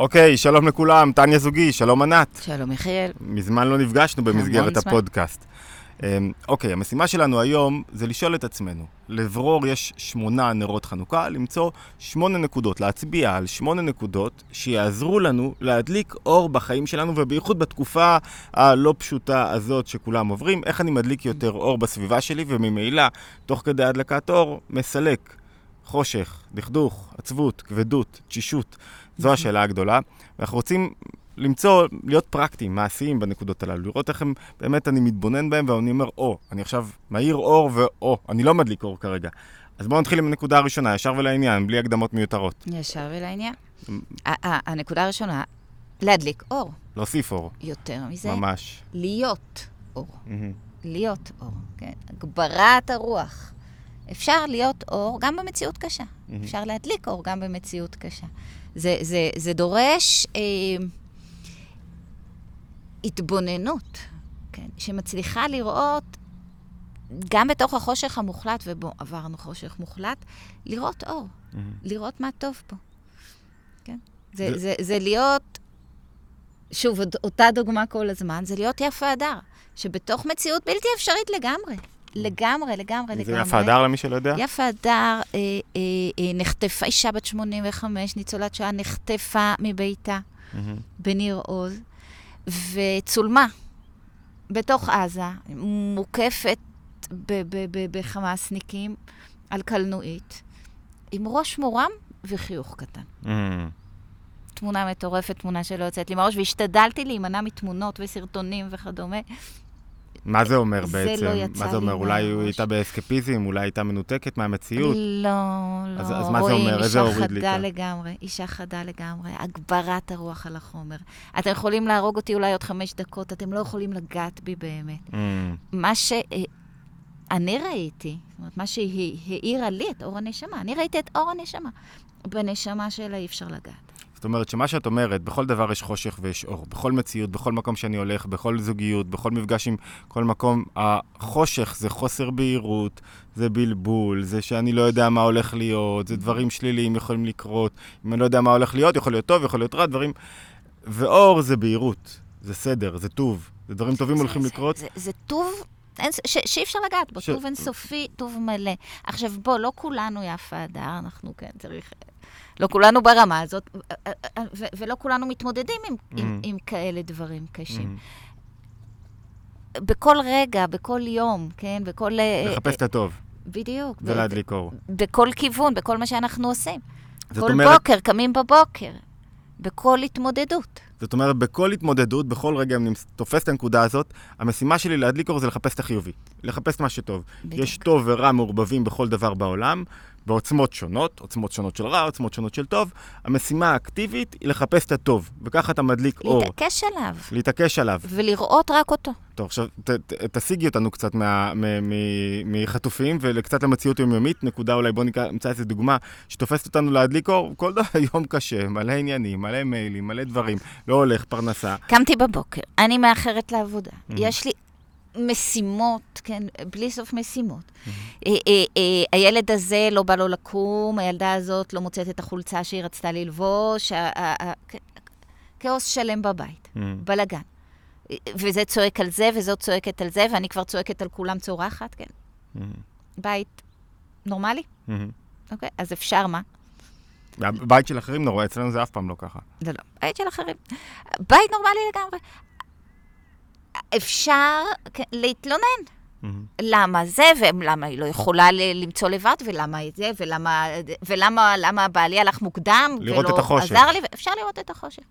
אוקיי, שלום לכולם, טניה זוגי, שלום ענת. שלום יחיאל. מזמן לא נפגשנו במסגרת. הפודקאסט. אמ, אוקיי, המשימה שלנו היום זה לשאול את עצמנו, לברור יש שמונה נרות חנוכה, למצוא שמונה נקודות, להצביע על שמונה נקודות שיעזרו לנו להדליק אור בחיים שלנו, ובייחוד בתקופה הלא פשוטה הזאת שכולם עוברים, איך אני מדליק יותר אור בסביבה שלי, וממילא, תוך כדי הדלקת אור, מסלק חושך, דכדוך, עצבות, כבדות, תשישות. זו השאלה הגדולה. ואנחנו רוצים למצוא, להיות פרקטיים, מעשיים בנקודות הללו, לראות איך הם, באמת אני מתבונן בהם ואני אומר, או, אני עכשיו מאיר אור ואו, אני לא מדליק אור כרגע. אז בואו נתחיל עם הנקודה הראשונה, ישר ולעניין, בלי הקדמות מיותרות. ישר ולעניין. הנקודה הראשונה, להדליק אור. להוסיף אור, יותר מזה, ממש. להיות אור. להיות אור, כן? הגברת הרוח. אפשר להיות אור גם במציאות קשה. אפשר להדליק אור גם במציאות קשה. זה, זה, זה דורש אה, התבוננות, כן? שמצליחה לראות, גם בתוך החושך המוחלט, ובו עברנו חושך מוחלט, לראות אור, מהמם. לראות מה טוב פה. כן? זה, זה- זה, זה להיות, שוב, אותה דוגמה כל הזמן, זה להיות יפה הדר, שבתוך מציאות בלתי אפשרית לגמרי. לגמרי, לגמרי, זה לגמרי. יפה הדר למי שלא יודע? יפה הדר אה, אה, אה, נחטפה, אישה בת 85, ניצולת שואה, נחטפה מביתה. בניר עוז, וצולמה בתוך עזה, מוקפת בחמאסניקים על קלנועית, עם ראש מורם וחיוך קטן. תמונה מטורפת, תמונה שלא יוצאת לי מהראש, והשתדלתי להימנע מתמונות וסרטונים וכדומה. מה זה אומר זה בעצם? לא יצא מה זה אומר? לי אולי היא. הייתה באסקפיזם, אולי הייתה מנותקת מהמציאות? לא, לא. אז- אז מה זה אומר? איזה הוריד לי את אישה ה- חדה לגמרי, אישה חדה לגמרי, הגברת הרוח על החומר. אתם יכולים להרוג אותי אולי עוד חמש דקות, אתם לא יכולים לגעת בי באמת. מהמם. מה שאני ראיתי, זאת אומרת, מה שהיא האירה לי את אור הנשמה, אני ראיתי את אור הנשמה. בנשמה שלה אי אפשר לגעת. זאת אומרת שמה שאת אומרת, בכל דבר יש חושך ויש אור. בכל מציאות, בכל מקום שאני הולך, בכל זוגיות, בכל מפגש עם כל מקום, החושך זה חוסר בהירות, זה בלבול, זה שאני לא יודע מה הולך להיות, זה דברים שליליים יכולים לקרות. אם אני לא יודע מה הולך להיות, יכול להיות טוב, יכול להיות רע, דברים... ואור זה בהירות, זה סדר, זה טוב. זה דברים טובים זה- הולכים זה- לקרות. זה, זה טוב, אין, ש, שאי אפשר לגעת בו, ש- טוב אינסופי, טוב מלא. עכשיו, בוא, לא כולנו יפה הדר, אנחנו כן, צריך... לא כולנו ברמה הזאת, ו- ולא כולנו מתמודדים עם, עם, Mhm. עם כאלה דברים קשים. מהמם. בכל רגע, בכל יום, כן? בכל... אה, לחפש את הטוב בדיוק. ולהדליק אור. בכל כיוון, בכל מה שאנחנו עושים. כל אומרת, בוקר, קמים בבוקר. בכל התמודדות. זאת אומרת, בכל התמודדות, בכל רגע, אם אני תופס את הנקודה הזאת, המשימה שלי להדליק אור זה לחפש את החיובי. לחפש מה שטוב. בדיוק. יש טוב ורע מעורבבים בכל דבר בעולם, בעוצמות שונות, עוצמות שונות של רע, עוצמות שונות של טוב. המשימה האקטיבית היא לחפש את הטוב, וככה אתה מדליק אור. להתעקש עליו, להתעקש עליו. ולראות רק אותו. טוב, עכשיו ת, ת, תשיגי אותנו קצת מה- מ- מ- מחטופים וקצת למציאות יומיומית. נקודה, אולי בוא נקרא- נמצא איזה דוגמה שתופסת אותנו להדליק אור. כל דבר יום קשה, מלא עניינים, מלא מיילים, מלא דברים. לא הולך, פרנסה. קמתי בבוקר, אני מאחרת לעבודה. Mhm. יש לי משימות, כן, בלי סוף משימות. אה, אה, אה, הילד הזה לא בא לו לקום, הילדה הזאת לא מוצאת את החולצה שהיא רצתה ללבוש, כאוס שלם בבית, מהמם. בלאגן. וזה צועק על זה, וזאת צועקת על זה, ואני כבר צועקת על כולם צורחת, כן. מהמם. בית נורמלי. אוקיי? אז אפשר מה? הבית של אחרים נורא, אצלנו זה אף פעם לא ככה. זה לא, בית של אחרים. בית נורמלי לגמרי. אפשר להתלונן. מהמם. למה זה, ולמה היא לא יכולה ל- למצוא לבד, ולמה זה, ולמה, ולמה למה בעלי הלך מוקדם, לראות ולא את החושך. עזר לי, אפשר לראות את החושך.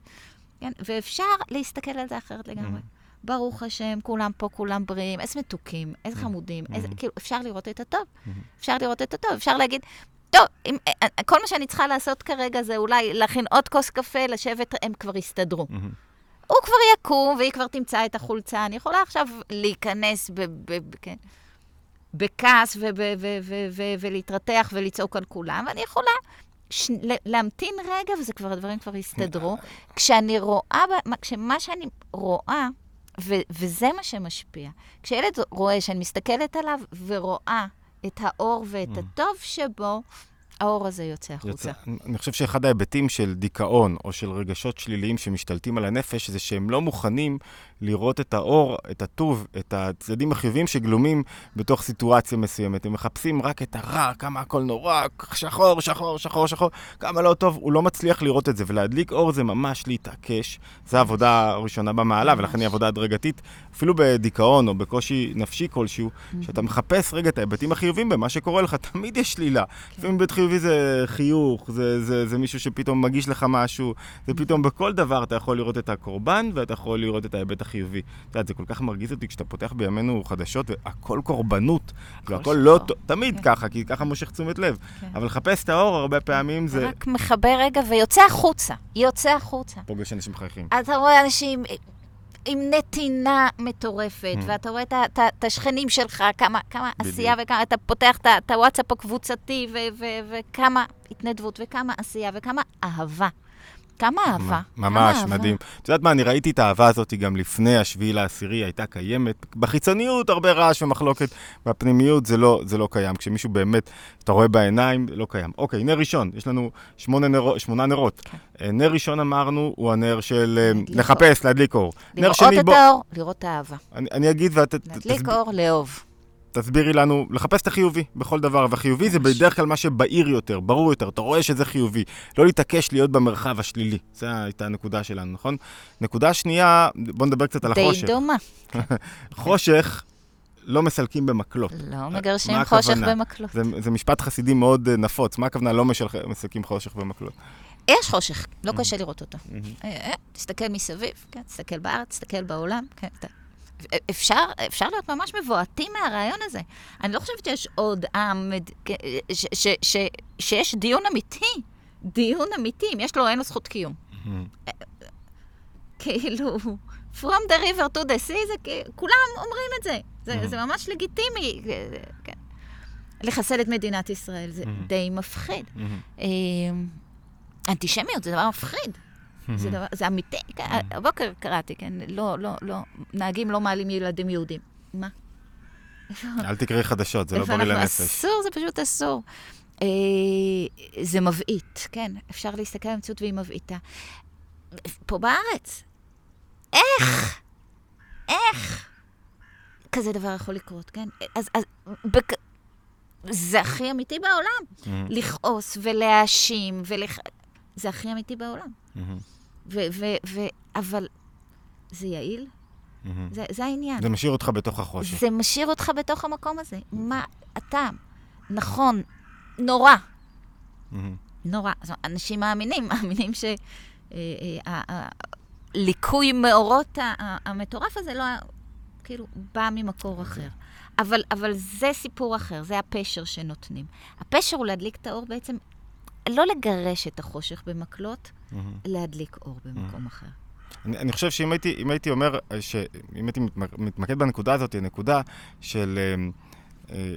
כן? ואפשר להסתכל על זה אחרת לגמרי. Mhm. ברוך השם, כולם פה, כולם בריאים, איזה מתוקים, איזה. חמודים, איזה. כאילו, אפשר לראות את הטוב. אפשר לראות את הטוב, אפשר להגיד, טוב, אם, אה, כל מה שאני צריכה לעשות כרגע זה אולי להכין עוד כוס קפה, לשבת, הם כבר יסתדרו. הוא כבר יקום והיא כבר תמצא את החולצה. אני יכולה עכשיו להיכנס ב... ב, ב כן, בכעס וב- ו- ו- ו- ולהתרתח ולצעוק על כולם, ואני יכולה ש... להמתין רגע, וזה כבר, הדברים כבר יסתדרו. כשאני רואה, כשמה שאני רואה, ו- וזה מה שמשפיע, כשילד רואה שאני מסתכלת עליו ורואה את האור ואת Mm. הטוב שבו, האור הזה יוצא החוצה. יוצא, אני חושב שאחד ההיבטים של דיכאון או של רגשות שליליים שמשתלטים על הנפש, זה שהם לא מוכנים לראות את האור, את הטוב, את הצדדים החיוביים שגלומים בתוך סיטואציה מסוימת. הם מחפשים רק את הרע, כמה הכל נורא, שחור, שחור, שחור, שחור, כמה לא טוב, הוא לא מצליח לראות את זה. ולהדליק אור זה ממש להתעקש. זו העבודה הראשונה במעלה, ולכן היא עבודה הדרגתית. אפילו בדיכאון או בקושי נפשי כלשהו, שאתה מחפש רגע את ההיבטים החיוביים במה שקורה לך, תמיד יש שלילה. לפעמים היבט חיובי זה חיוך, זה, זה, זה מישהו שפתאום מגיש לך משהו, זה פתאום בכל דבר אתה יכול לראות את הקורבן ואתה יכול לראות את ההיבט החיובי. את יודעת, זה כל כך מרגיז אותי כשאתה פותח בימינו חדשות והכל קורבנות, והכל לא תמיד כן. ככה, כי ככה מושך תשומת לב. כן. אבל לחפש את האור הרבה פעמים זה רק מחבר רגע ויוצא החוצה. יוצא החוצה. פוגש אנשים חייכים. אתה רואה אנשים עם נתינה מטורפת, Mm. ואתה רואה את השכנים שלך, כמה, כמה. עשייה וכמה, אתה פותח את הוואטסאפ הקבוצתי, וכמה התנדבות, וכמה עשייה, וכמה אהבה. כמה אהבה. כמה ממש, אהבה. מדהים. את יודעת מה, אני ראיתי את האהבה הזאת גם לפני השביעי לעשירי, הייתה קיימת. בחיצוניות הרבה רעש ומחלוקת, בפנימיות זה לא, זה לא קיים. כשמישהו באמת, אתה רואה בעיניים, לא קיים. אוקיי, נר ראשון, יש לנו שמונה נרו, שמונה נרות. אה, נר ראשון אמרנו, הוא הנר של אה, להדליק לחפש, להדליק אור. נר לראות את האור, לראות את האהבה. אני, אני אגיד ואת ת- להדליק אור, לאהוב. תסבירי לנו, לחפש את החיובי בכל דבר, והחיובי זה. בדרך כלל מה שבהיר יותר, ברור יותר, אתה רואה שזה חיובי. לא להתעקש להיות במרחב השלילי. זו הייתה הנקודה שלנו, נכון? נקודה שנייה, בוא נדבר קצת על די החושך. דומה. חושך לא מסלקים במקלות. לא מגרשים מה חושך? במקלות. זה, זה משפט חסידי מאוד אה, נפוץ. מה הכוונה לא משל... מסלקים חושך במקלות? יש חושך, לא קשה לראות אותו. אה, אה, תסתכל מסביב, כן, תסתכל בארץ, תסתכל בעולם, כן. אפשר, אפשר להיות ממש מבועתים מהרעיון הזה. אני לא חושבת שיש עוד עם, ש, ש, ש, שיש דיון אמיתי, דיון אמיתי, אם יש לו, אין לו זכות קיום. כאילו, From the river to the sea, זה כולם אומרים את זה. זה, זה ממש לגיטימי. כן. לחסל את מדינת ישראל, זה די מפחיד. אה, אנטישמיות זה דבר מפחיד. זה, דבר, זה אמיתי. הבוקר קראתי, כן, לא, לא, לא, נהגים לא מעלים ילדים יהודים. מה? אל תקראי חדשות, זה לא בריא? לנפש. אסור, זה פשוט אסור. אה, זה מבעית, כן, אפשר להסתכל על המציאות והיא מבעיתה. פה בארץ, איך? איך? כזה דבר יכול לקרות, כן? אז, אז בק... זה הכי אמיתי בעולם. לכעוס ולהאשים, ולח... זה הכי אמיתי בעולם. ו- ו- ו- אבל זה יעיל? זה, זה העניין. זה משאיר אותך בתוך החושך. זה משאיר אותך בתוך המקום הזה. מה אתה? נכון, נורא. נורא. זאת אומרת, אנשים מאמינים, מאמינים שהליקוי מאורות ה- ה- המטורף הזה לא, כאילו, בא ממקור אחר. אבל, אבל זה סיפור אחר, זה הפשר שנותנים. הפשר הוא להדליק את האור בעצם, לא לגרש את החושך במקלות, להדליק אור במקום אחר. אני, אני חושב שאם הייתי, הייתי אומר, אה, ש, אם הייתי מתמק- מתמקד בנקודה הזאת, הנקודה של אה, אה,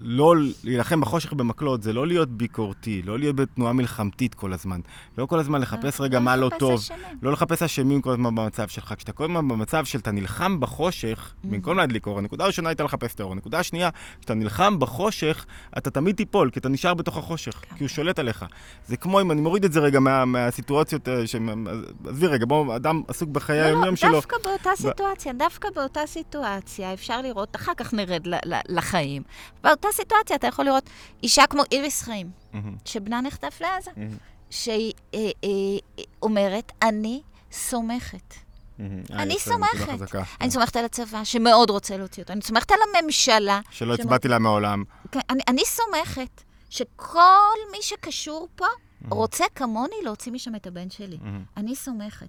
לא להילחם בחושך במקלות, זה לא להיות ביקורתי, לא להיות בתנועה מלחמתית כל הזמן. לא כל הזמן לחפש רגע מה לא טוב. לא לחפש אשמים כל הזמן במצב שלך. כשאתה כל הזמן במצב של אתה נלחם בחושך, Mm-hmm. במקום להדליק אור, הנקודה הראשונה הייתה לחפש את האור. הנקודה השנייה, כשאתה נלחם בחושך, אתה תמיד תיפול, כי אתה נשאר בתוך החושך, כי הוא שולט עליך. זה כמו אם אני מוריד את זה רגע מה, מהסיטואציות, אה, עזבי רגע, בוא, אדם עסוק בחיי לא, לא, שלו. דווקא באותה סיטואציה, דווקא באותה סיטואציה, אפשר לראות, אחר כך נרד ל- ל- לחיים. באותה סיטואציה אתה יכול לראות אישה כמו איריס חיים, מהמם, שבנה נחטף לעזה, מהמם, שהיא אה, אה, אומרת, אני סומכת. אה, אני סומכת. אני סומכת על הצבא, שמאוד רוצה להוציא אותו. אני סומכת על הממשלה. שלא הצבעתי לה מעולם. כן, אני, סומכת שכל מי שקשור פה רוצה כמוני להוציא משם את הבן שלי. אני סומכת.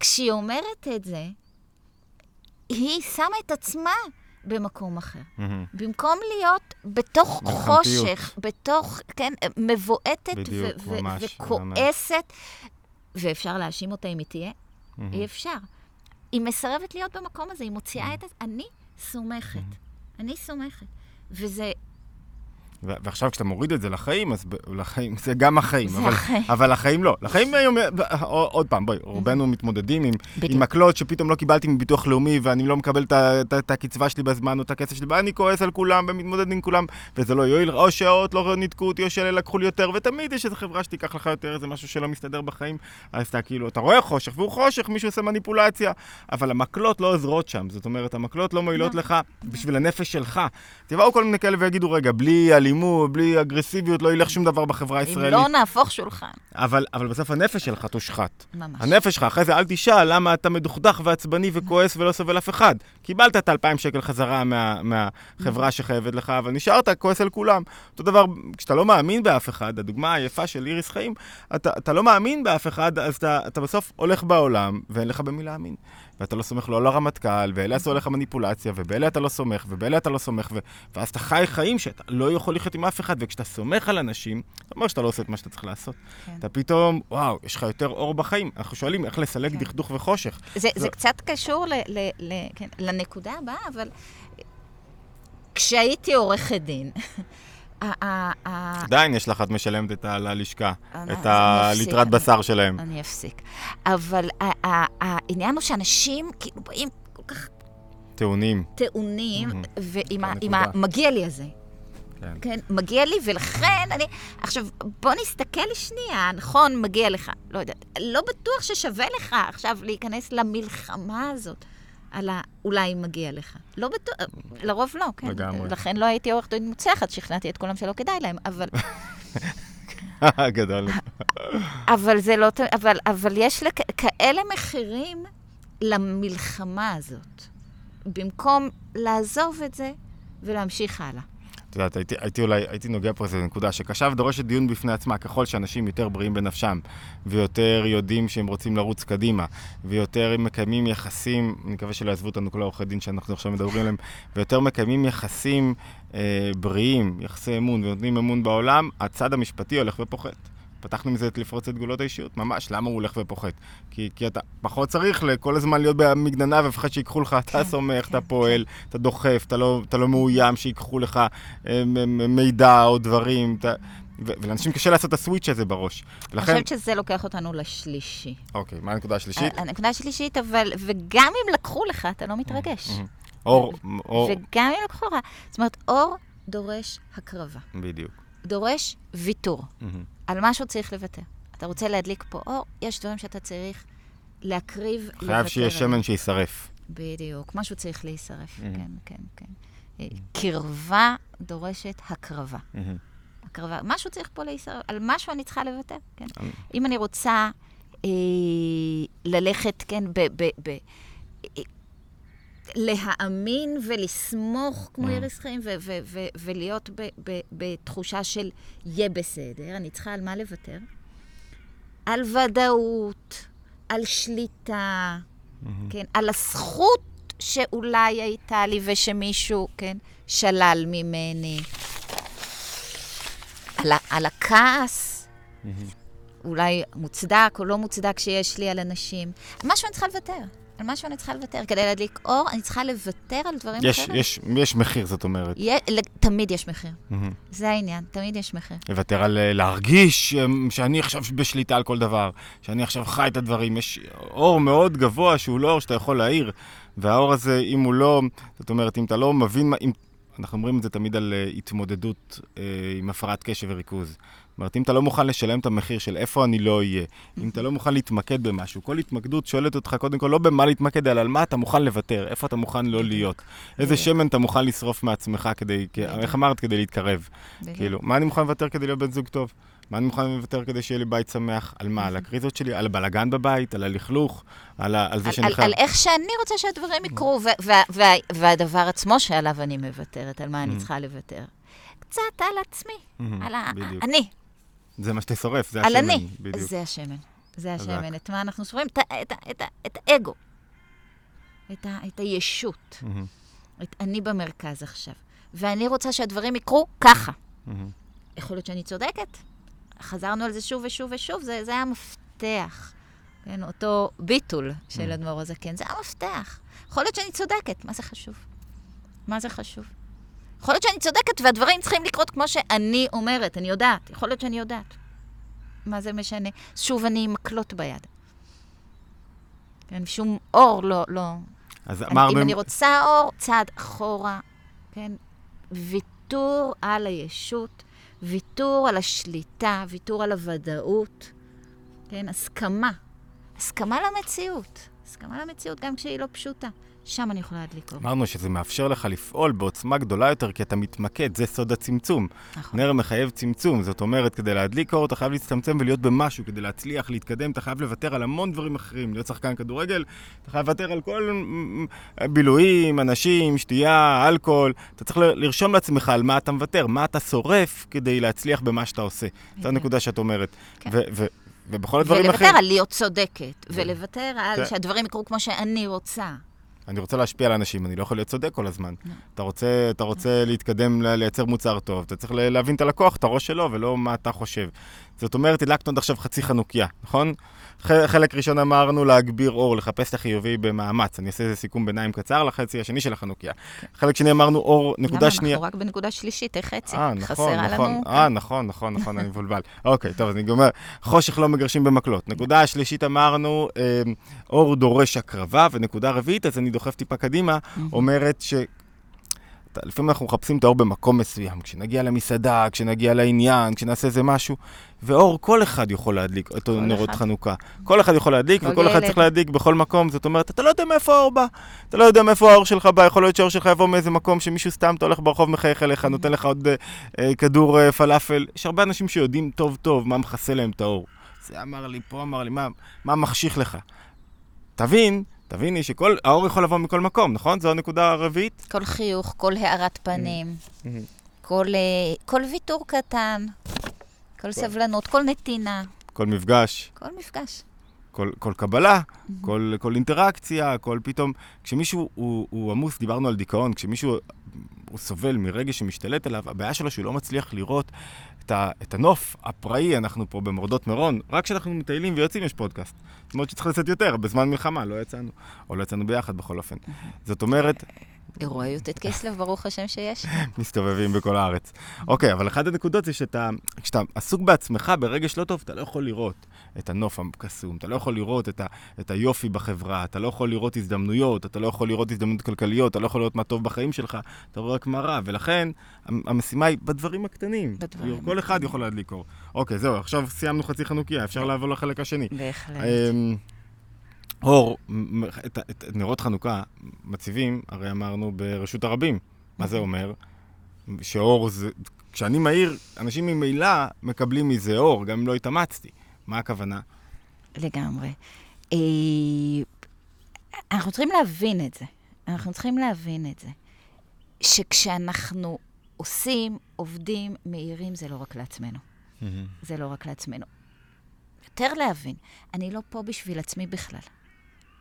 כשהיא אומרת את זה, היא שמה את עצמה במקום אחר. מהמם. במקום להיות בתוך מלחמתיות. חושך, בתוך, כן, מבועטת בדיוק, ו- ו- ממש, וכועסת, ואפשר להאשים אותה אם היא תהיה? מהמם. אי אפשר. היא מסרבת להיות במקום הזה, היא מוציאה את זה. אני סומכת. אני סומכת. וזה ו- ועכשיו כשאתה מוריד את זה לחיים, אז ב- לחיים, זה גם החיים. זה אבל, החיים. אבל החיים לא. לחיים היום, עוד פעם, בואי, רובנו מתמודדים עם. עם מקלות שפתאום לא קיבלתי מביטוח לאומי, ואני לא מקבל את הקצבה שלי בזמן, או את הכסף שלי, ואני כועס על כולם ומתמודד עם כולם, וזה לא יועיל, או שעות לא ניתקו אותי, או שאלה לקחו לי יותר, ותמיד יש איזו חברה שתיקח לך יותר, איזה משהו שלא מסתדר בחיים, אז אתה כאילו, אתה רואה חושך, והוא חושך, מישהו עושה מניפולציה, אבל המקלות לא עוזרות שם, זאת אומרת, המקלות לא מועילות לך בשביל הנפש שלך. תבואו כל מיני כאלה ויגידו, רגע, בלי אלימות, בלי אגרסיביות, לא ילך שום דבר בחברה אם הישראלית. לא נהפוך שולחן. אבל, אבל בסוף הנפש שלך תושחת. ממש. הנפש שלך, אחרי זה אל תשאל למה אתה מדוכדך ועצבני וכועס ולא סובל אף אחד. קיבלת את האלפיים שקל חזרה מה, מהחברה שחייבת לך, אבל נשארת כועס על כולם. אותו דבר, כשאתה לא מאמין באף אחד, הדוגמה היפה של איריס חיים, אתה, אתה לא מאמין באף אחד, אז אתה, אתה בסוף הולך בעולם ואין לך במי להאמין. ואתה לא סומך לא על הרמטכ"ל, ואלה עשו עליך מניפולציה, ובאלה אתה לא סומך, ובאלה אתה לא סומך, ו... ואז אתה חי חיים שאתה לא יכול לחיות עם אף אחד, וכשאתה סומך על אנשים, זה אומר שאתה לא עושה את מה שאתה צריך לעשות. כן. אתה פתאום, וואו, יש לך יותר אור בחיים. אנחנו שואלים איך לסלק כן. דכדוך וחושך. זה, זו- זה קצת קשור ל, ל, ל, כן, לנקודה הבאה, אבל כשהייתי עורכת דין, עדיין יש לך, את משלמת את ה- ללשכה, אני- את הליטרת בשר שלהם. אני אפסיק. אבל העניין הוא שאנשים כאילו באים כל כך טעונים. טעונים. ועם המגיע לי הזה. כן. כן, מגיע לי, ולכן אני... עכשיו, בוא נסתכל שנייה, נכון, מגיע לך. לא יודעת, לא בטוח ששווה לך עכשיו להיכנס למלחמה הזאת. על ה... אולי מגיע לך. לא בטוח, לרוב לא, כן. לגמרי. לכן לא הייתי עורכת דין מוצלחת, שכנעתי את כולם שלא כדאי להם, אבל, גדול. אבל זה לא... אבל, אבל יש לכ... כאלה מחירים למלחמה הזאת, במקום לעזוב את זה ולהמשיך הלאה. את יודעת, הייתי, הייתי אולי, הייתי נוגע פה איזו נקודה שקשה ודורשת דיון בפני עצמה. ככל שאנשים יותר בריאים בנפשם, ויותר יודעים שהם רוצים לרוץ קדימה, ויותר מקיימים יחסים, אני מקווה שלא יעזבו אותנו כל העורכי דין שאנחנו עכשיו מדברים עליהם, ויותר מקיימים יחסים אה, בריאים, יחסי אמון, ונותנים אמון בעולם, הצד המשפטי הולך ופוחת. פתחנו מזה את לפרוץ את גבולות האישיות, ממש, למה הוא הולך ופוחת? כי, כי אתה פחות צריך כל הזמן להיות במגננה ואף שיקחו לך, אתה כן, סומך, כן, אתה פועל, אתה דוחף, אתה לא, אתה לא מאוים שיקחו לך אה, מידע או דברים, אתה... ו- ולאנשים קשה לעשות את הסוויץ' הזה בראש. אני לכן, חושבת שזה לוקח אותנו לשלישי. אוקיי, מה הנקודה השלישית? הנקודה השלישית, אבל, וגם אם לקחו לך, אתה לא מתרגש. אור, אור, וגם אם לקחו לך, זאת אומרת, אור דורש הקרבה, בדיוק. דורש ויתור. מהמם. על משהו צריך לוותר. אתה רוצה להדליק פה אור, יש דברים שאתה צריך להקריב, לוותר חייב שיהיה. שמן שישרף. בדיוק, משהו צריך להישרף, Mhm. כן, כן, כן. אה, קרבה דורשת הקרבה. מהמם. הקרבה, משהו צריך פה להישרף, על משהו אני צריכה לוותר, כן. אמ. אם אני רוצה אה, ללכת, כן, ב... ב, ב אה, להאמין ולסמוך כמו Mm. איריס חיים ו- ו- ו- ולהיות בתחושה של יהיה בסדר, אני צריכה על מה לוותר? על ודאות, על שליטה, מהמם. כן, על הזכות שאולי הייתה לי ושמישהו, כן, שלל ממני. על, על הכעס, מהמם. אולי מוצדק או לא מוצדק שיש לי על אנשים. משהו אני צריכה לוותר. על משהו אני צריכה לוותר. כדי להדליק אור, אני צריכה לוותר על דברים יש, אחרים. יש, יש מחיר, זאת אומרת. יה- תמיד יש מחיר. מהמם. זה העניין, תמיד יש מחיר. לוותר על אה, להרגיש אמ, שאני עכשיו בשליטה על כל דבר, שאני עכשיו חי את הדברים. יש אור מאוד גבוה שהוא לא אור שאתה יכול להאיר, והאור הזה, אם הוא לא, זאת אומרת, אם אתה לא מבין, מה- אם, אנחנו אומרים את זה תמיד על אה, התמודדות אה, עם הפרעת קשב וריכוז. אומרת, אם אתה לא מוכן לשלם את המחיר של איפה אני לא אהיה, אם אתה לא מוכן להתמקד במשהו, כל התמקדות שואלת אותך קודם כל לא במה להתמקד, אלא על מה אתה מוכן לוותר, איפה אתה מוכן לא להיות. איזה. שמן אתה מוכן לשרוף מעצמך כדי. איך אמרת? כדי להתקרב. כאילו, מה אני מוכן לוותר כדי להיות בן זוג טוב? מה אני מוכן לוותר כדי שיהיה לי בית שמח? על מה? על הקריזות שלי? על הבלגן בבית? על הלכלוך? על, ה- על זה שאני חייב... על איך שאני רוצה שהדברים יקרו, והדבר עצמו שעליו אני מוותרת, על מה אני. צריכה לוותר. קצת על עצמי, על ה... אני, זה מה ששורף, זה על השמן. אני. בדיוק. זה השמן. זה. השמן. את מה אנחנו סופרים? את, את, את, את האגו. את, ה- את הישות. מהמם, את אני במרכז עכשיו. ואני רוצה שהדברים יקרו ככה. מהמם. יכול להיות שאני צודקת. חזרנו על זה שוב ושוב ושוב, זה, זה המפתח. כן, אותו ביטול של Mm. אדמו"ר הזקן, זה המפתח. יכול להיות שאני צודקת, מה זה חשוב? מה זה חשוב? יכול להיות שאני צודקת והדברים צריכים לקרות כמו שאני אומרת, אני יודעת, יכול להיות שאני יודעת. מה זה משנה? שוב, אני עם מקלות ביד. כן, שום אור לא, לא. אז אני. אם אני רוצה אור, צעד אחורה, כן? ויתור על הישות, ויתור על השליטה, ויתור על הוודאות, כן? הסכמה. הסכמה למציאות. הסכמה למציאות גם כשהיא לא פשוטה. שם אני יכולה להדליק אור. אמרנו שזה מאפשר לך לפעול בעוצמה גדולה יותר, כי אתה מתמקד, זה סוד הצמצום. נכון. נר מחייב צמצום, זאת אומרת, כדי להדליק אור אתה חייב להצטמצם ולהיות במשהו, כדי להצליח, להתקדם, אתה חייב לוותר על המון דברים אחרים. להיות שחקן כדורגל, אתה חייב לוותר על כל בילויים, אנשים, שתייה, אלכוהול. אתה צריך לרשום לעצמך על מה אתה מוותר, מה אתה שורף כדי להצליח במה שאתה עושה. זו. הנקודה שאת אומרת. כן. ובכל הדברים ולוותר אחרים... על להיות צודקת, ולוותר על כן. שהדברים יקרו כמו שאני רוצה. אני רוצה להשפיע על אנשים, אני לא יכול להיות צודק כל הזמן. לא. אתה רוצה, אתה רוצה להתקדם, ל- לייצר מוצר טוב, אתה צריך להבין את הלקוח, את הראש שלו, ולא מה אתה חושב. זאת אומרת, הדלקנו עד עכשיו חצי חנוכיה, נכון? חלק ראשון אמרנו להגביר אור, לחפש את החיובי במאמץ. אני אעשה איזה סיכום ביניים קצר לחצי השני של החנוכיה. חלק שני אמרנו אור, נקודה שנייה. למה? אנחנו רק בנקודה שלישית, איך חצי? אה, נכון, חסרה נכון. לנו... אה, נכון, נכון, נכון, אני מבולבל. אוקיי, טוב, אז אני גומר. חושך לא מגרשים במקלות. נקודה השלישית אמרנו, אה, אור דורש הקרבה, ונקודה רביעית, אז אני דוחף טיפה קדימה, אומרת ש... אתה- לפעמים אנחנו מחפשים את האור במקום מסוים, כשנגיע למסעדה, כשנגיע לעניין, כשנעשה איזה משהו, ואור כל אחד יכול להדליק, אותו כל נרות אחד. חנוכה. כל אחד יכול להדליק, כל וכל אחד ילד. צריך להדליק בכל מקום, זאת אומרת, אתה לא יודע מאיפה האור בא. אתה לא יודע מאיפה האור שלך בא, יכול להיות שהאור שלך יבוא מאיזה מקום שמישהו סתם, אתה הולך ברחוב, מחייך אליך, נותן לך עוד אה, אה, כדור אה, פלאפל. יש הרבה אנשים שיודעים טוב טוב מה מכסה להם את האור. זה אמר לי, פה אמר לי, מה, מה מחשיך לך? תבין, תביני שכל, האור יכול לבוא מכל מקום, נכון? זו הנקודה הרביעית? כל חיוך, כל הארת פנים, כל, אה, כל ויתור קטן, כל סבלנות, כל נתינה, כל מפגש, כל מפגש. כל, כל קבלה, כל, כל אינטראקציה, כל פתאום... כשמישהו הוא, הוא עמוס, דיברנו על דיכאון, כשמישהו הוא סובל מרגש שמשתלט עליו, הבעיה שלו שהוא לא מצליח לראות את, ה, את הנוף הפראי, אנחנו פה במורדות מירון, רק כשאנחנו מטיילים ויוצאים יש פודקאסט. זאת אומרת שצריך לצאת יותר, בזמן מלחמה לא יצאנו, או לא יצאנו ביחד בכל אופן. זאת אומרת, אירועי י"ט כסלו, ברוך השם שיש. מסתובבים בכל הארץ. אוקיי, אבל אחת הנקודות זה שאתה, כשאתה עסוק בעצמך ברגש לא טוב, אתה לא יכול לראות את הנוף הקסום, אתה לא יכול לראות את, ה, את היופי בחברה, אתה לא יכול לראות הזדמנויות, אתה לא יכול לראות הזדמנויות כלכליות, אתה לא יכול לראות מה טוב בחיים שלך, אתה רואה רק מה רע, ולכן המ- המשימה היא בדברים הקטנים. בדברים כל אחד יכול להדליק אור. אוקיי, זהו, עכשיו סיימנו חצי חנוכיה, אפשר לעבור לחלק השני. בהחלט. אור, את, את, את נרות חנוכה מציבים, הרי אמרנו, ברשות הרבים. מה זה אומר? שאור זה... כשאני מאיר, אנשים ממילא מקבלים מזה אור, גם אם לא התאמצתי. מה הכוונה? לגמרי. אה, אנחנו צריכים להבין את זה. אנחנו צריכים להבין את זה. שכשאנחנו עושים, עובדים, מאירים, זה לא רק לעצמנו. זה לא רק לעצמנו. יותר להבין, אני לא פה בשביל עצמי בכלל.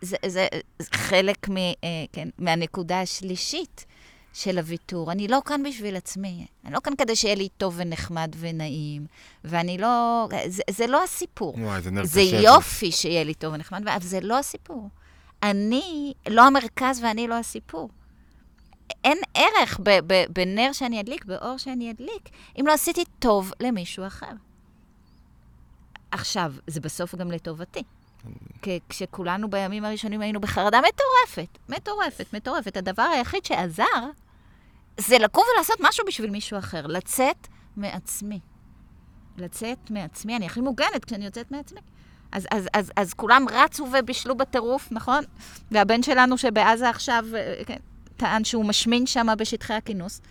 זה, זה, זה חלק מ, אה, כן, מהנקודה השלישית של הוויתור. אני לא כאן בשביל עצמי. אני לא כאן כדי שיהיה לי טוב ונחמד ונעים, ואני לא... זה, זה לא הסיפור. וואי, זה נר זה. יופי שיהיה לי טוב ונחמד, אבל זה לא הסיפור. אני לא המרכז ואני לא הסיפור. אין ערך ב- ב- בנר שאני אדליק, באור שאני אדליק, אם לא עשיתי טוב למישהו אחר. עכשיו, זה בסוף גם לטובתי. כשכולנו בימים הראשונים היינו בחרדה מטורפת, מטורפת, מטורפת. הדבר היחיד שעזר זה לקום ולעשות משהו בשביל מישהו אחר, לצאת מעצמי. לצאת מעצמי, אני הכי מוגנת כשאני יוצאת מעצמי. אז, אז, אז, אז כולם רצו ובישלו בטירוף, נכון? והבן שלנו שבעזה עכשיו, אה, כן, טען שהוא משמין שם בשטחי הכינוס.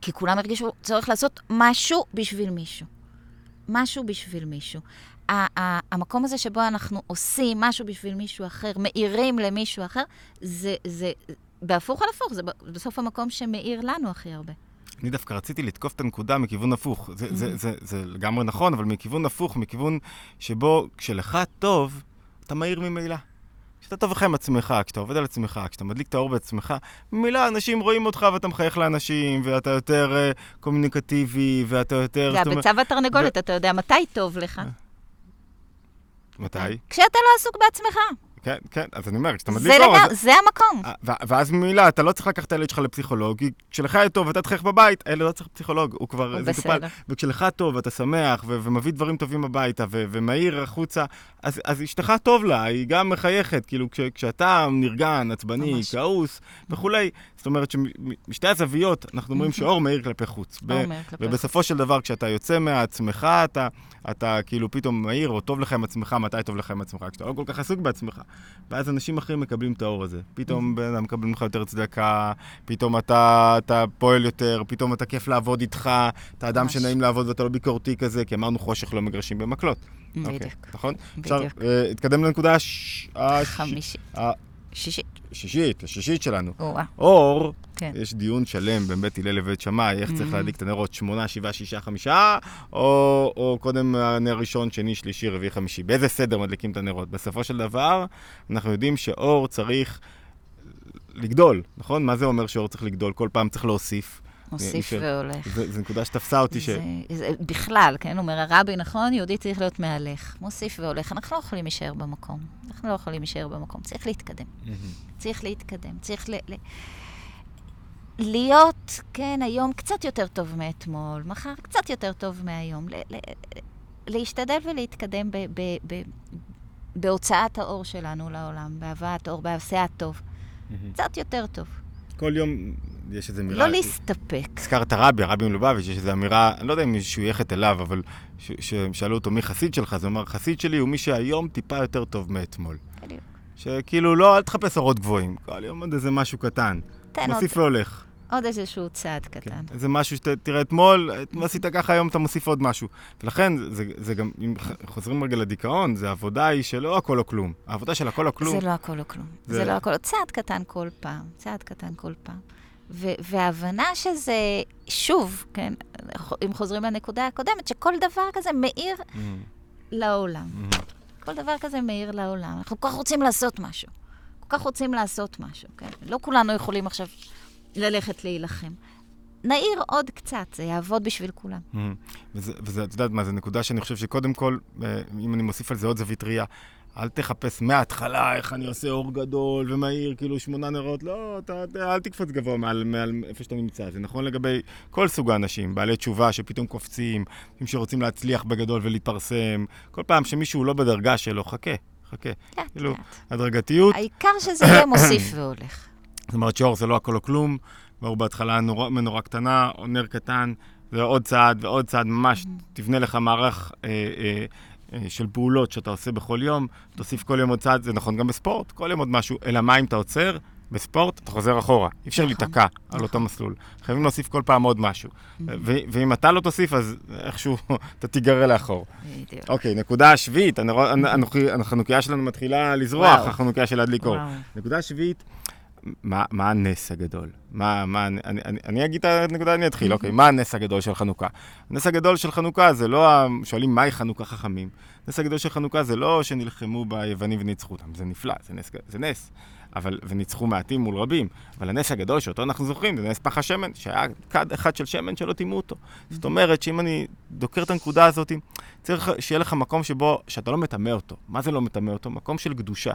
כי כולם הרגישו צורך לעשות משהו בשביל מישהו. משהו בשביל מישהו. המקום הזה שבו אנחנו עושים משהו בשביל מישהו אחר, מאירים למישהו אחר, זה, זה בהפוך על הפוך, זה בסוף המקום שמאיר לנו הכי הרבה. אני דווקא רציתי לתקוף את הנקודה מכיוון הפוך. זה, זה, זה, זה לגמרי נכון, אבל מכיוון הפוך, מכיוון שבו כשלך טוב, אתה מהיר ממילא. כשאתה טוב לך עם עצמך, כשאתה עובד על עצמך, כשאתה מדליק את האור בעצמך, ממילא אנשים רואים אותך ואתה מחייך לאנשים, ואתה יותר uh, קומוניקטיבי, ואתה יותר... זה הביצה והתרנגולת, אתה יודע מתי טוב לך. מתי? כשאתה לא עסוק בעצמך. כן, כן, אז אני אומר, כשאתה מדליק זה אור... לגמרי, אז- זה המקום. אה, ואז ממילא, אתה לא צריך לקחת את הילד שלך לפסיכולוג, כי כשלך יהיה טוב ואתה תחייך בבית, הילד לא צריך פסיכולוג, הוא כבר... הוא בסדר. טופל. וכשלך טוב ואתה שמח ו- ומביא דברים טובים הביתה ו- ומאיר החוצה, אז, אז אשתך טוב לה, היא גם מחייכת, כאילו כש- כשאתה נרגן, עצבני, ממש. כעוס וכולי, זאת אומרת שמשתי הזוויות אנחנו אומרים שאור מאיר כלפי חוץ. ב- מאיר כלפי ובסופו של דבר, כשאתה יוצא מעצמך, אתה, אתה כאילו פתאום מהיר, או טוב לך עם עצמך, מתי טוב לך עם עצמך, כשאתה לא כל כך עסוק בעצמך. ואז אנשים אחרים מקבלים את האור הזה. פתאום בן אדם מקבל ממך יותר צדקה, פתאום אתה, אתה פועל יותר, פתאום אתה כיף לעבוד איתך, אתה אדם ממש. שנעים לעבוד ואתה לא ביקורתי כזה, כי אמרנו חושך לא מגרשים במקלות. אוקיי, בדיוק. נכון? אפשר בדיוק. אה, להתקדם לנקודה הש- הש- חמישי. השישית, שישי. השישית שלנו. אור, כן. יש דיון שלם בין בית הלל לבית שמאי, איך צריך Mhm. להדליק את הנרות, שמונה, שבעה, שישה, חמישה, או, או קודם הנר ראשון, שני, שלישי, רביעי, חמישי. באיזה סדר מדליקים את הנרות? בסופו של דבר, אנחנו יודעים שאור צריך לגדול, נכון? מה זה אומר שאור צריך לגדול? כל פעם צריך להוסיף. מוסיף של- והולך. זו נקודה שתפסה אותי ש... זה, זה, בכלל, כן, אומר הרבי, נכון, יהודי צריך להיות מהלך. מוסיף והולך. אנחנו לא יכולים להישאר במקום. אנחנו לא יכולים להישאר במקום. צריך להתקדם. צריך להתקדם. צריך ל... ל... להיות, כן, היום קצת יותר טוב מאתמול, מחר קצת יותר טוב מהיום. ל... ל... להשתדל ולהתקדם ב... ב... ב... בהוצאת האור שלנו לעולם, בהבאת אור, בעשיית טוב. קצת יותר טוב. כל יום יש איזו אמירה... לא להסתפק. הזכרת רבי, הרבי מלובביץ', יש איזו אמירה, אני לא יודע אם מישהו ייחת אליו, אבל ש- ששאלו אותו מי חסיד שלך, אז הוא אמר, חסיד שלי הוא מי שהיום טיפה יותר טוב מאתמול. בדיוק. שכאילו, לא, אל תחפש אורות גבוהים. כל יום עוד איזה משהו קטן. תן עוד, מוסיף והולך. עוד איזשהו צעד כן. קטן. איזה משהו שאתה תראה אתמול, אתמול עשית ככה, היום אתה מוסיף עוד משהו. ולכן, זה, זה גם, אם חוזרים רגע לדיכאון, זה עבודה היא שלא הכל או כלום. העבודה של הכל או כלום. זה לא הכל או כלום. זה- זה לא הכל, צעד קטן כל פעם, צעד קטן כל פעם. ו- וההבנה שזה, שוב, כן, אם חוזרים לנקודה הקודמת, שכל דבר כזה מאיר Mm, לעולם. mm. כל דבר כזה מאיר לעולם. אנחנו כל כך רוצים לעשות משהו. כך רוצים לעשות משהו, כן? לא כולנו יכולים עכשיו ללכת להילחם. נעיר עוד קצת, זה יעבוד בשביל כולם. Mm. וזה, וזה, את יודעת מה, זו נקודה שאני חושב שקודם כל, אה, אם אני מוסיף על זה עוד זווית ראייה, אל תחפש מההתחלה איך אני עושה אור גדול ומהיר, כאילו שמונה נרות, לא, אתה, אתה, אל תקפוץ גבוה מעל, מעל איפה שאתה נמצא. זה נכון לגבי כל סוג האנשים, בעלי תשובה שפתאום קופצים, אנשים שרוצים להצליח בגדול ולהתפרסם. כל פעם שמישהו לא בדרגה שלו, חכה, חכה. לאט, כאילו, לאט. הדרגתיות, העיקר שזה יהיה מוסיף והולך. זאת אומרת שאור זה לא הכל או כלום, ואור בהתחלה נור, מנורה קטנה, או נר קטן, ועוד צעד ועוד צעד, ממש תבנה לך מערך אה, אה, אה, של פעולות שאתה עושה בכל יום, תוסיף כל יום עוד צעד, זה נכון גם בספורט, כל יום עוד משהו, אלא מה אם אתה עוצר? בספורט אתה חוזר אחורה, אי אפשר נכון, להיתקע על נכון. אותו מסלול. חייבים להוסיף כל פעם עוד משהו. ו- ואם אתה לא תוסיף, אז איכשהו אתה תיגרר לאחור. בדיוק. אוקיי, נקודה השביעית, החנוכיה שלנו מתחילה לזרוח. החנוכיה של. וואו. נקודה שביעית, מה, הנס הגדול? מה, מה, אני, אני, אני אגיד את הנקודה, אני אתחיל, אוקיי, מה הנס הגדול של חנוכה? הנס הגדול של חנוכה זה לא, שואלים מהי חנוכה חכמים. הנס הגדול של חנוכה זה לא שנלחמו ביוונים וניצחו אותם, זה נפלא, זה נס, זה נס. אבל, וניצחו מעטים מול רבים. אבל הנס הגדול שאותו אנחנו זוכרים, זה נס פח השמן, שהיה כד אחד של שמן שלא טימאו אותו. זאת אומרת שאם אני דוקר את הנקודה הזאת, צריך שיהיה לך מקום שבו, שאתה לא מטמא אותו. מה זה לא מטמא אותו? מקום של קדושה.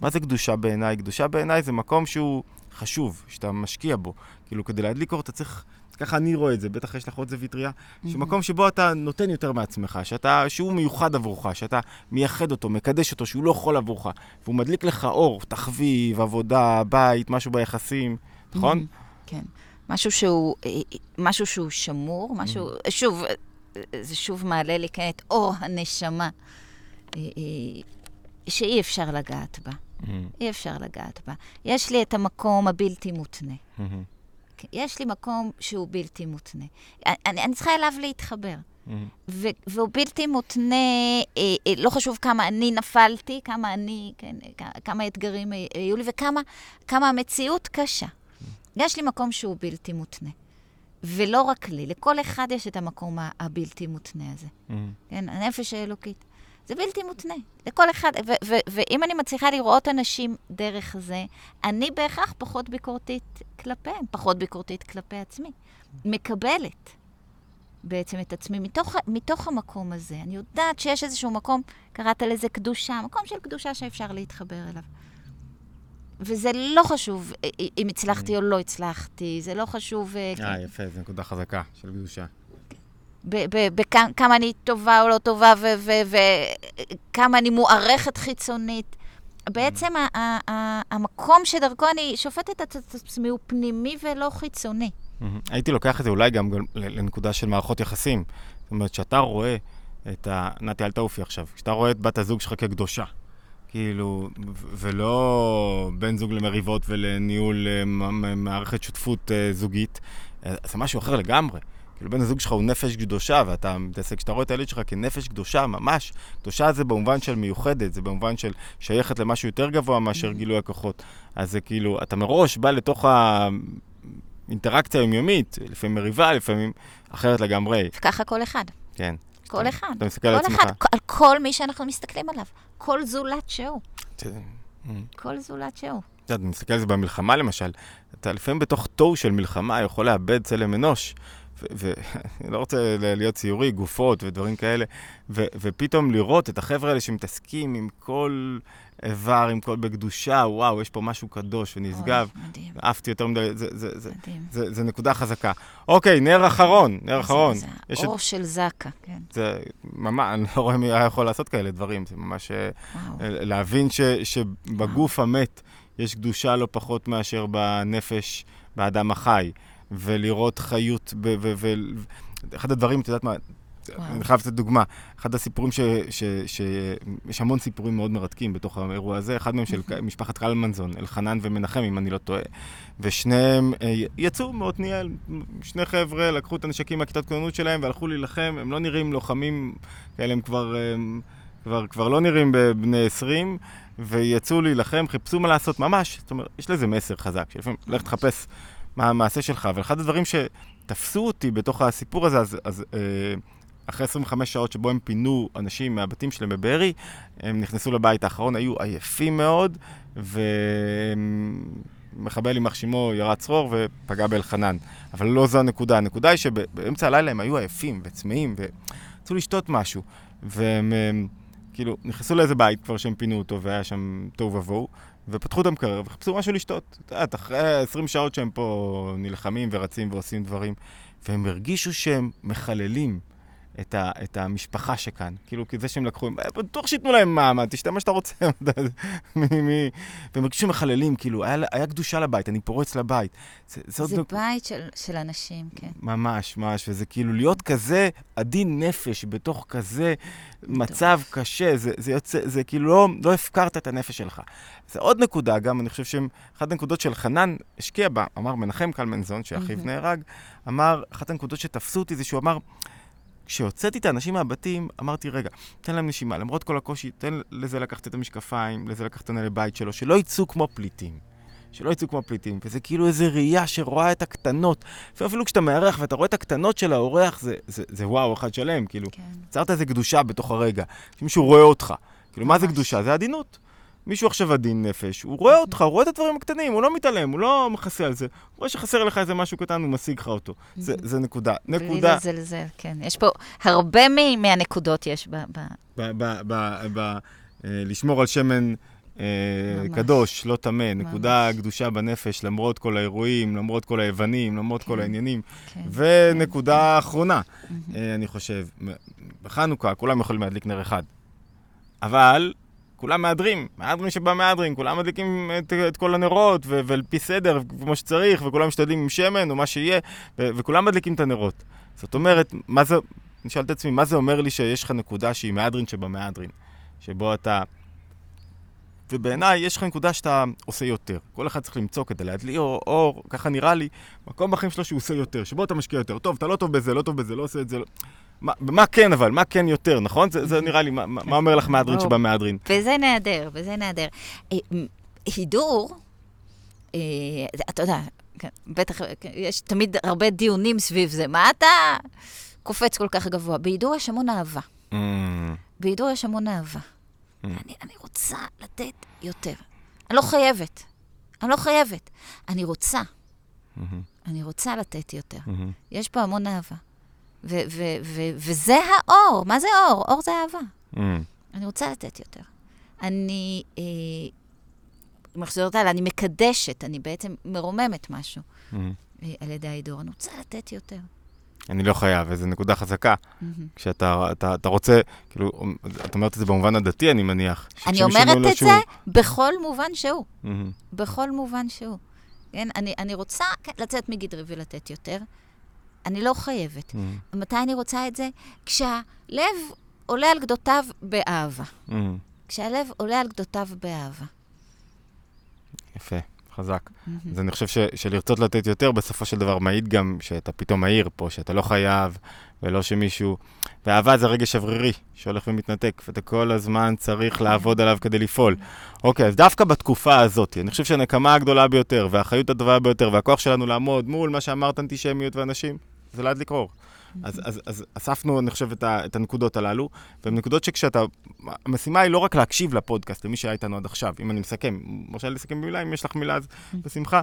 מה זה קדושה בעיניי? קדושה בעיניי זה מקום שהוא חשוב, שאתה משקיע בו. כאילו, כדי להדליק אור אתה צריך, ככה אני רואה את זה, בטח יש לך עוד זווית ראייה, שמקום שבו אתה נותן יותר מעצמך, שאתה, שהוא מיוחד עבורך, שאתה מייחד אותו, מקדש אותו, שהוא לא חול עבורך, והוא מדליק לך אור, תחביב, עבודה, בית, משהו ביחסים, נכון? כן. משהו שהוא, אה, אה, משהו שהוא שמור, משהו, שוב, אה, אה, זה שוב מעלה לי כן את אור הנשמה, שאי אפשר לגעת בה. אי אפשר לגעת בה. יש לי את המקום הבלתי מותנה. יש לי מקום שהוא בלתי מותנה. אני, אני צריכה אליו להתחבר. ו- והוא בלתי מותנה, אה, אה, לא חשוב כמה אני נפלתי, כמה אני, כן, כמה אתגרים אה, היו לי וכמה כמה המציאות קשה. יש לי מקום שהוא בלתי מותנה. ולא רק לי, לכל אחד יש את המקום הבלתי מותנה הזה. כן, הנפש האלוקית. זה בלתי מותנה. לכל אחד, ו- ו- ואם אני מצליחה לראות אנשים דרך זה, אני בהכרח פחות ביקורתית כלפיהם, פחות ביקורתית כלפי עצמי. מקבלת. בעצם את עצמי מתוך, מתוך המקום הזה. אני יודעת שיש איזשהו מקום, קראת לזה קדושה, מקום של קדושה שאפשר להתחבר אליו. וזה לא חשוב אה, אה, אם הצלחתי או לא הצלחתי, זה לא חשוב... אה, אה, יפה, זו נקודה חזקה של קדושה. בכמה אני טובה או לא טובה, וכמה אני מוערכת חיצונית. בעצם המקום שדרכו אני שופטת את עצמי הוא פנימי ולא חיצוני. הייתי לוקח את זה אולי גם לנקודה של מערכות יחסים. זאת אומרת, כשאתה רואה את ה... נתי, אל תעופי עכשיו. כשאתה רואה את בת הזוג שלך כקדושה, כאילו, ולא בן זוג למריבות ולניהול אה, מערכת שותפות אה, זוגית, אה, זה משהו אחר לגמרי. כאילו בן הזוג שלך הוא נפש קדושה, ואתה מתעסק, כשאתה רואה את הילד שלך כנפש קדושה, ממש, קדושה זה במובן של מיוחדת, זה במובן של שייכת למשהו יותר גבוה מאשר גילוי הכוחות. אז זה כאילו, אתה מראש בא לתוך האינטראקציה היומיומית, לפעמים מריבה, לפעמים אחרת לגמרי. וככה כל אחד. כן. כל אחד. אתה מסתכל על עצמך. כל אחד, על כל מי שאנחנו מסתכלים עליו. כל זולת שהוא. כל זולת שהוא. אתה מסתכל על זה במלחמה למשל, אתה לפעמים בתוך תוהו של מלחמה יכול לאבד צלם אנוש. ואני לא רוצה להיות ציורי, גופות ודברים כאלה, ו, ופתאום לראות את החבר'ה האלה שמתעסקים עם כל איבר, עם כל בקדושה, וואו, יש פה משהו קדוש ונשגב. מדהים. אהבתי יותר מדי, זה, זה, זה, מדהים. זה, זה נקודה חזקה. אוקיי, נר אחרון, נר אחרון. זה יש האור את- של זקה, כן. זה ממש, אני לא רואה מי היה יכול לעשות כאלה דברים, זה ממש אה, וואו. להבין ש, שבגוף המת יש קדושה לא פחות מאשר בנפש, באדם החי, ולראות חיות, ב, ו, ו, אחד הדברים, את יודעת מה, וואו. אני חייב לתת דוגמה, אחד הסיפורים ש... ש, ש יש המון סיפורים מאוד מרתקים בתוך האירוע הזה, אחד מהם של משפחת קלמנזון, אלחנן ומנחם, אם אני לא טועה, ושניהם אה, יצאו מעתניאל, שני חבר'ה, לקחו את הנשקים מהכיתת כוננות שלהם והלכו להילחם, הם לא נראים לוחמים כאלה, הם כבר, אה, כבר, כבר לא נראים בבני 20, ויצאו להילחם, חיפשו מה לעשות, ממש, זאת אומרת, יש לזה מסר חזק, שלפעמים לך תחפש מה המעשה שלך, אבל אחד הדברים שתפסו אותי בתוך הסיפור הזה, אז, אז אה, אחרי 25 שעות שבו הם פינו אנשים מהבתים שלהם בבארי, הם נכנסו לבית האחרון, היו עייפים מאוד, ומחבל יימח שמו ירד צרור ופגע באלחנן. אבל לא זו הנקודה, הנקודה היא שבאמצע הלילה הם היו עייפים וצמאים, ורצו לשתות משהו, והם הם, כאילו נכנסו לאיזה בית כבר שהם פינו אותו, והיה שם תוהו ובוהו, ופתחו את המקרר וחיפשו משהו לשתות. את יודעת, אחרי 20 שעות שהם פה נלחמים ורצים ועושים דברים, והם הרגישו שהם מחללים. את, ה, את המשפחה שכאן. כאילו, כי זה שהם לקחו, אה, בטוח שייתנו להם מעמד, תשתה מה שאתה רוצה. והם הרגישו מחללים, כאילו, היה, היה קדושה לבית, אני פורץ לבית. זה, זה, זה נק- בית של, של אנשים, כן. ממש, ממש, וזה כאילו להיות כזה עדין נפש בתוך כזה מצב קשה, זה, זה יוצא, זה כאילו לא, לא הפקרת את הנפש שלך. זה עוד נקודה, גם אני חושב שהם, אחת הנקודות של חנן השקיע בה, אמר מנחם קלמנזון, שאחיו. נהרג, אמר, אחת הנקודות שתפסו אותי זה שהוא אמר, כשהוצאתי את האנשים מהבתים, אמרתי, רגע, תן להם נשימה, למרות כל הקושי, תן לזה לקחת את המשקפיים, לזה לקחת את הנהלי בית שלו, שלא יצאו כמו פליטים. שלא יצאו כמו פליטים, וזה כאילו איזה ראייה שרואה את הקטנות. ואפילו כשאתה מארח ואתה רואה את הקטנות של האורח, זה, זה, זה וואו, אחד שלם, כאילו. כן. יצרת איזה קדושה בתוך הרגע, שמישהו רואה אותך. כאילו, מה זה. קדושה? זה עדינות. מישהו עכשיו עדין נפש, הוא רואה אותך, הוא רואה את הדברים הקטנים, הוא לא מתעלם, הוא לא מכסה על זה. הוא רואה שחסר לך איזה משהו קטן, הוא משיג לך אותו. זה, זה נקודה. בלי נקודה. לזלזל, כן. יש פה הרבה מ- מהנקודות יש ב... ב... ב- ב- ב- ב- אה, לשמור על שמן אה, ממש. קדוש, לא טמא, נקודה קדושה בנפש, למרות כל האירועים, למרות כל היוונים, למרות כל כן. העניינים. כן. ונקודה אחרונה, מהמם. אה, אני חושב, בחנוכה כולם יכולים להדליק נר אחד, אבל כולם מהדרים, מהדרים שבמהדרים, כולם מדליקים את, את כל הנרות, ו- ועל פי סדר, כמו שצריך, וכולם משתדלים עם שמן או מה שיהיה, ו- וכולם מדליקים את הנרות. זאת אומרת, מה זה, אני שואל את עצמי, מה זה אומר לי שיש לך נקודה שהיא מהדרין שבמהדרין? שבו אתה... ובעיניי יש לך נקודה שאתה עושה יותר. כל אחד צריך למצוא כדי להדליק אור, אור, ככה נראה לי, מקום בחיים שלו שהוא עושה יותר, שבו אתה משקיע יותר. טוב, אתה לא טוב בזה, לא טוב בזה, לא עושה את זה. לא... מה, מה כן אבל? מה כן יותר, נכון? זה, זה נראה לי, מה, מה אומר לך מהדרין. שבמהדרין? וזה נהדר, וזה נהדר. אה, הידור, אה, אתה יודע, כן, בטח, כן, יש תמיד הרבה דיונים סביב זה. מה אתה קופץ כל כך גבוה? בהידור יש המון אהבה. Mm, בהידור יש המון אהבה. Mm. אני, אני רוצה לתת יותר. אני לא חייבת. אני לא חייבת. אני רוצה. מהמם, אני רוצה לתת יותר. מהמם. יש פה המון אהבה. ו- ו- ו- וזה האור. מה זה אור? אור זה אהבה. Mm. אני רוצה לתת יותר. אני, אה, מחזירות האלה, אני מקדשת, אני בעצם מרוממת משהו Mm. אה, על ידי ההידור. אני רוצה לתת יותר. אני לא חייב, וזו נקודה חזקה. מהמם. כשאתה אתה, אתה רוצה, כאילו, את אומרת את זה במובן הדתי, אני מניח. אני אומרת את שהוא- זה בכל מובן שהוא. מהמם. בכל מובן שהוא. כן? אני, אני רוצה כן, לצאת מגדרי ולתת יותר. אני לא חייבת. מהמם. מתי אני רוצה את זה? כשהלב עולה על גדותיו באהבה. מהמם. כשהלב עולה על גדותיו באהבה. יפה, חזק. אז אני חושב ש, שלרצות לתת יותר, בסופו של דבר מעיד גם שאתה פתאום מהיר פה, שאתה לא חייב, ולא שמישהו... ואהבה זה רגש שברירי, שהולך ומתנתק, ואתה כל הזמן צריך לעבוד עליו כדי לפעול. אוקיי, אז דווקא בתקופה הזאת, אני חושב שהנקמה הגדולה ביותר, והאחריות הטובה ביותר, והכוח שלנו לעמוד מול מה שאמרת אנטישמיות ואנשים, זה להדליק אור. אז, אז, אז אספנו, אני חושב, את, ה, את הנקודות הללו, והן נקודות שכשאתה... המשימה היא לא רק להקשיב לפודקאסט, למי שהיה איתנו עד עכשיו, אם אני מסכם. מרשה לי לסכם במילה, אם יש לך מילה אז בשמחה.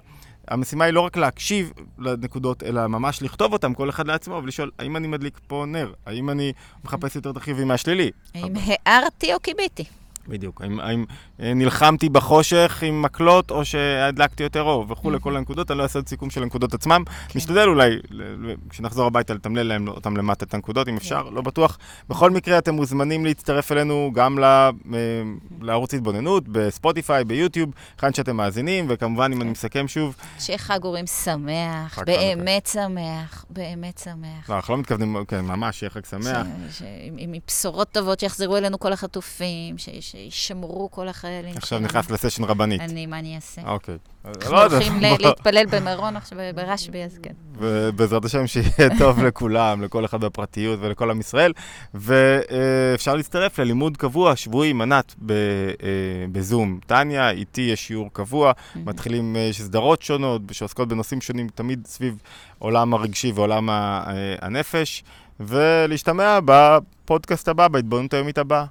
המשימה היא לא רק להקשיב לנקודות, אלא ממש לכתוב אותן, כל אחד לעצמו, ולשאול, האם אני מדליק פה נר? האם אני מחפש יותר את החיובי מהשלילי? האם הערתי או כיביתי? בדיוק. האם, האם אה, נלחמתי בחושך עם מקלות, או שהדלקתי יותר אור, וכולי, כל הנקודות, אני לא אעשה עוד סיכום של הנקודות עצמם. משתדל אולי, כשנחזור הביתה, לתמלל להם אותם למטה את הנקודות, אם אפשר, לא בטוח. בכל מקרה, אתם מוזמנים להצטרף אלינו גם אה, לערוץ התבוננות, בספוטיפיי, ביוטיוב, היכן שאתם מאזינים, וכמובן, אם אני מסכם שוב, שיהיה חג אורים שמח, באמת שמח, באמת שמח. לא, אנחנו לא מתכוונים, כן, ממש, שיהיה חג שמח. עם, בשורות טובות שיחזרו אלינו כל החטופים, ש- שישמרו כל החיילים. עכשיו שלנו. נכנס לסשן רבנית. אני, מה אני אעשה? אוקיי. אנחנו לא הולכים להתפלל במירון עכשיו ברשב"י, אז כן. ובעזרת השם שיהיה טוב לכולם, לכל אחד בפרטיות ולכל עם ישראל. ואפשר להצטרף ללימוד קבוע, שבועי, מנת, אה, בזום. טניה, איתי יש שיעור קבוע, מתחילים, אה, יש סדרות שונות שעוסקות בנושאים שונים, תמיד סביב עולם הרגשי ועולם אה, הנפש, ולהשתמע בפודקאסט הבא, בהתבוננות היומית הבאה.